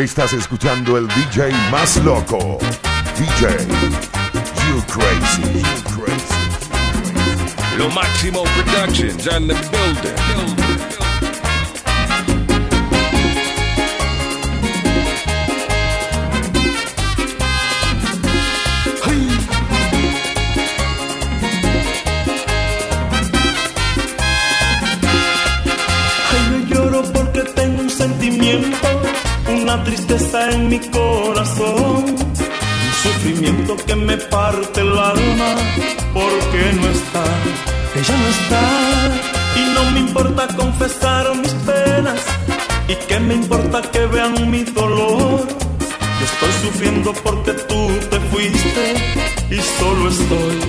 Estás escuchando el DJ más loco. DJ You Crazy. You Crazy. Lo Máximo Productions on the building. Ay, yo una tristeza en mi corazón, un sufrimiento que me parte el alma, porque no está, ella no está, y no me importa confesar mis penas, y que me importa que vean mi dolor. Yo estoy sufriendo porque tú te fuiste y solo estoy,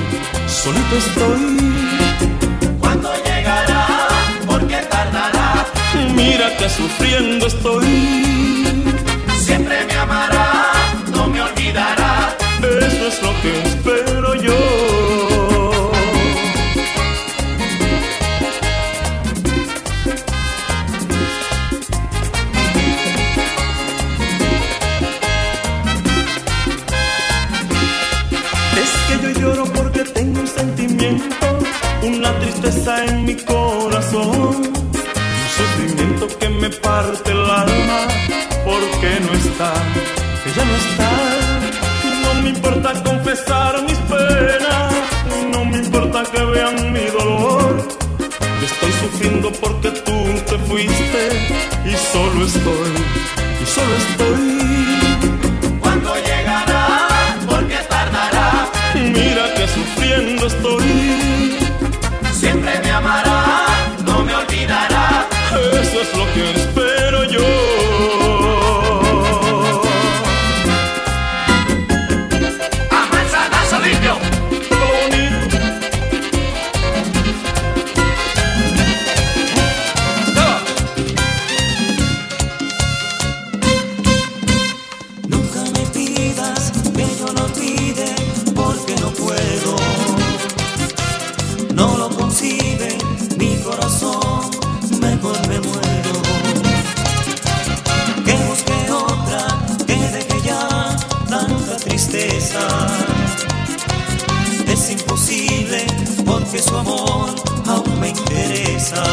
solito estoy. ¿Cuándo llegará? ¿Por qué tardará? Mira que sufriendo estoy. Me amará, no me olvidará. Eso es lo que espero yo. Es que yo lloro porque tengo un sentimiento, una tristeza en mi corazón, un sufrimiento que me parte el alma, porque no está, ella no está. No me importa confesar mis penas, no me importa que vean mi dolor. Yo estoy sufriendo porque tú te fuiste y solo estoy, y solo estoy. ¿Cuándo llegará? ¿Por qué tardará? Mira que sufriendo estoy. Porque su amor aún me interesa.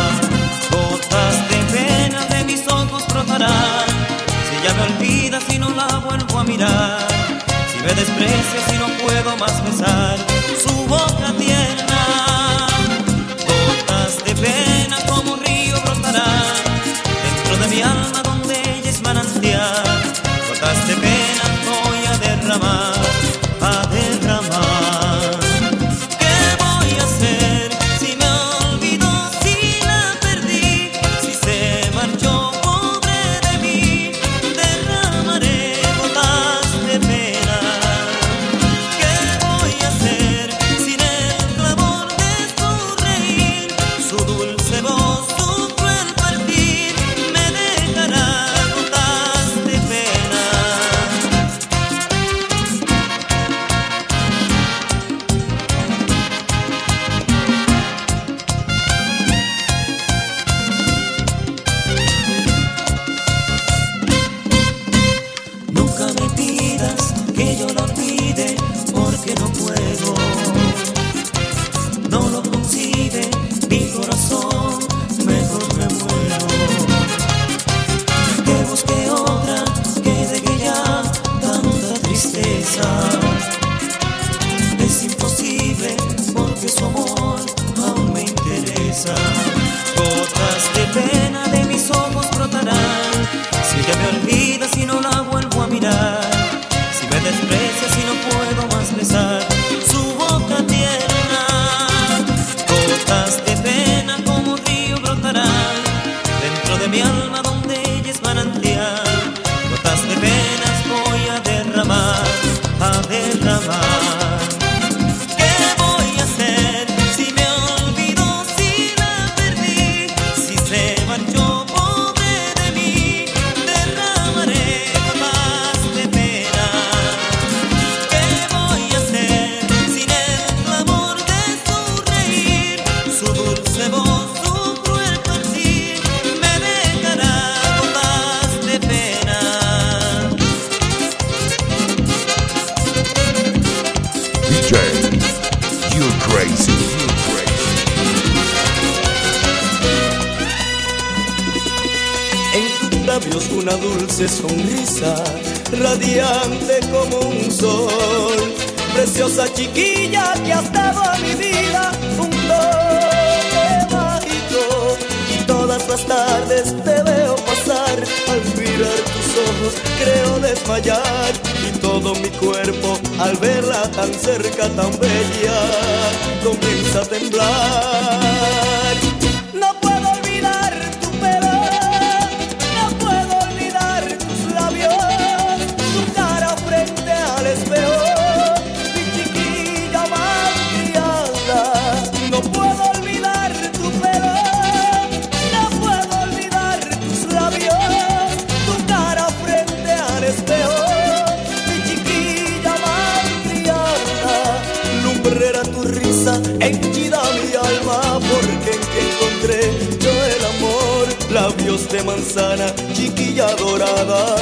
Una dulce sonrisa, radiante como un sol. Preciosa chiquilla que has dado a mi vida un toque mágico. Y todas las tardes te veo pasar, al mirar tus ojos creo desmayar. Y todo mi cuerpo al verla tan cerca, tan bella, comienza a temblar. Tu risa, henchida mi alma, porque en ti encontré yo el amor, labios de manzana, chiquilla dorada.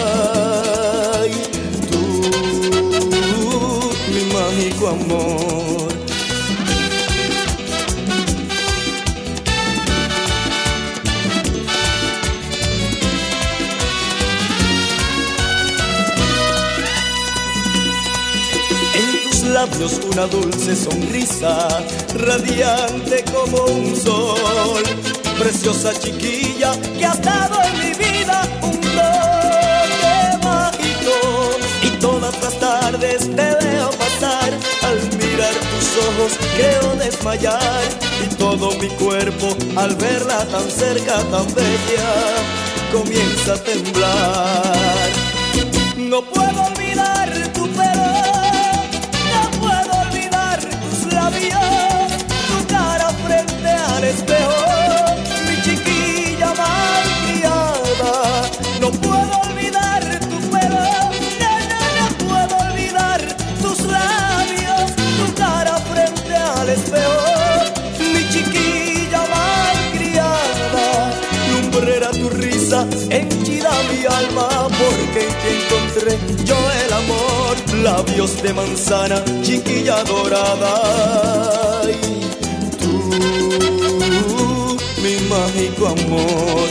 Ay, tú, mi amor. Labios una dulce sonrisa, radiante como un sol. Preciosa chiquilla que has dado en mi vida un toque mágico. Y todas las tardes te veo pasar, al mirar tus ojos creo desmayar. Y todo mi cuerpo al verla tan cerca, tan bella, comienza a temblar. No puedo Tu risa, henchida mi alma, porque en encontré yo el amor. Labios de manzana, chiquilla dorada. Ay, tú, mi mágico amor.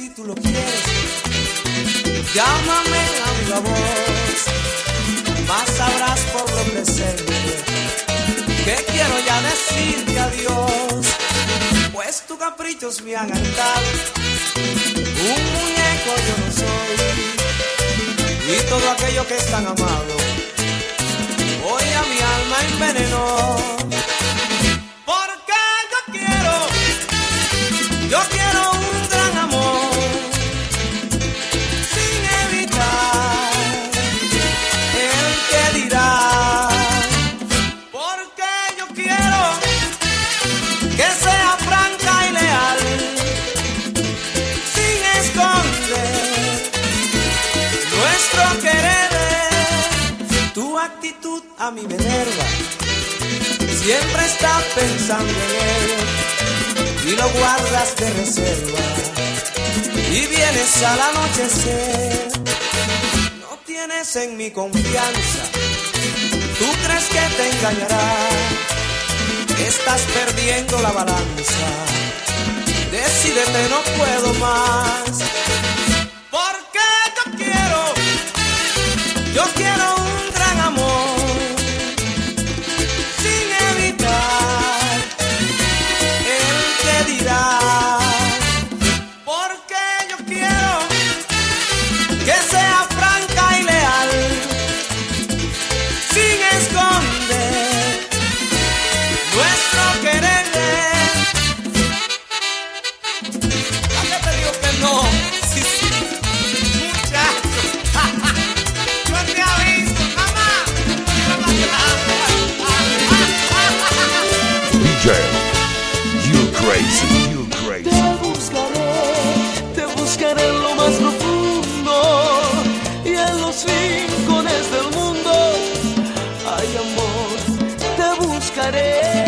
Si tú lo quieres. Llámame a viva voz. Más sabrás por lo presente que quiero ya decirte adiós. Pues tus caprichos me han hartado. Un muñeco yo no soy. Y todo aquello que es tan amado. Hoy a mi alma envenenó. A mí me enerva. Siempre estás pensando en él y lo guardas de reserva y vienes al anochecer. No tienes en mi confianza, tú crees que te engañará, estás perdiendo la balanza. Decídete, no puedo más. ready.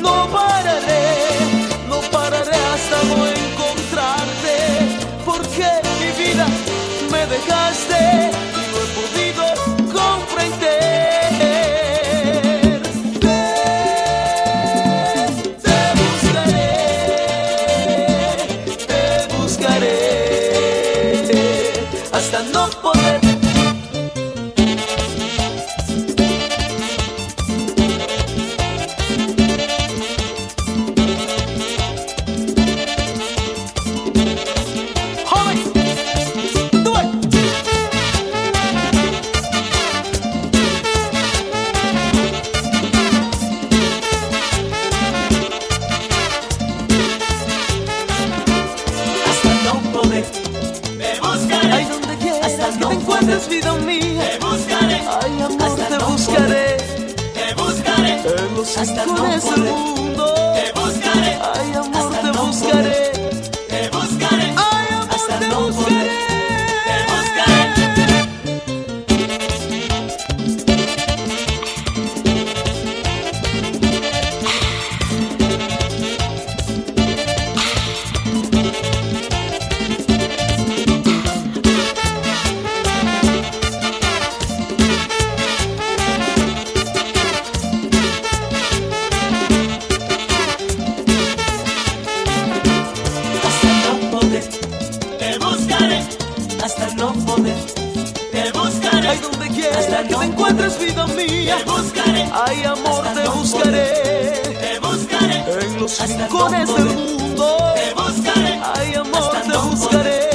No pararé, no pararé hasta no encontrarte, porque mi vida me dejaste. coração. encuentres vida mía. Te buscaré. Ay, amor, te buscaré. Te buscaré. En los rincones del mundo. Te buscaré. Ay, amor, te buscaré.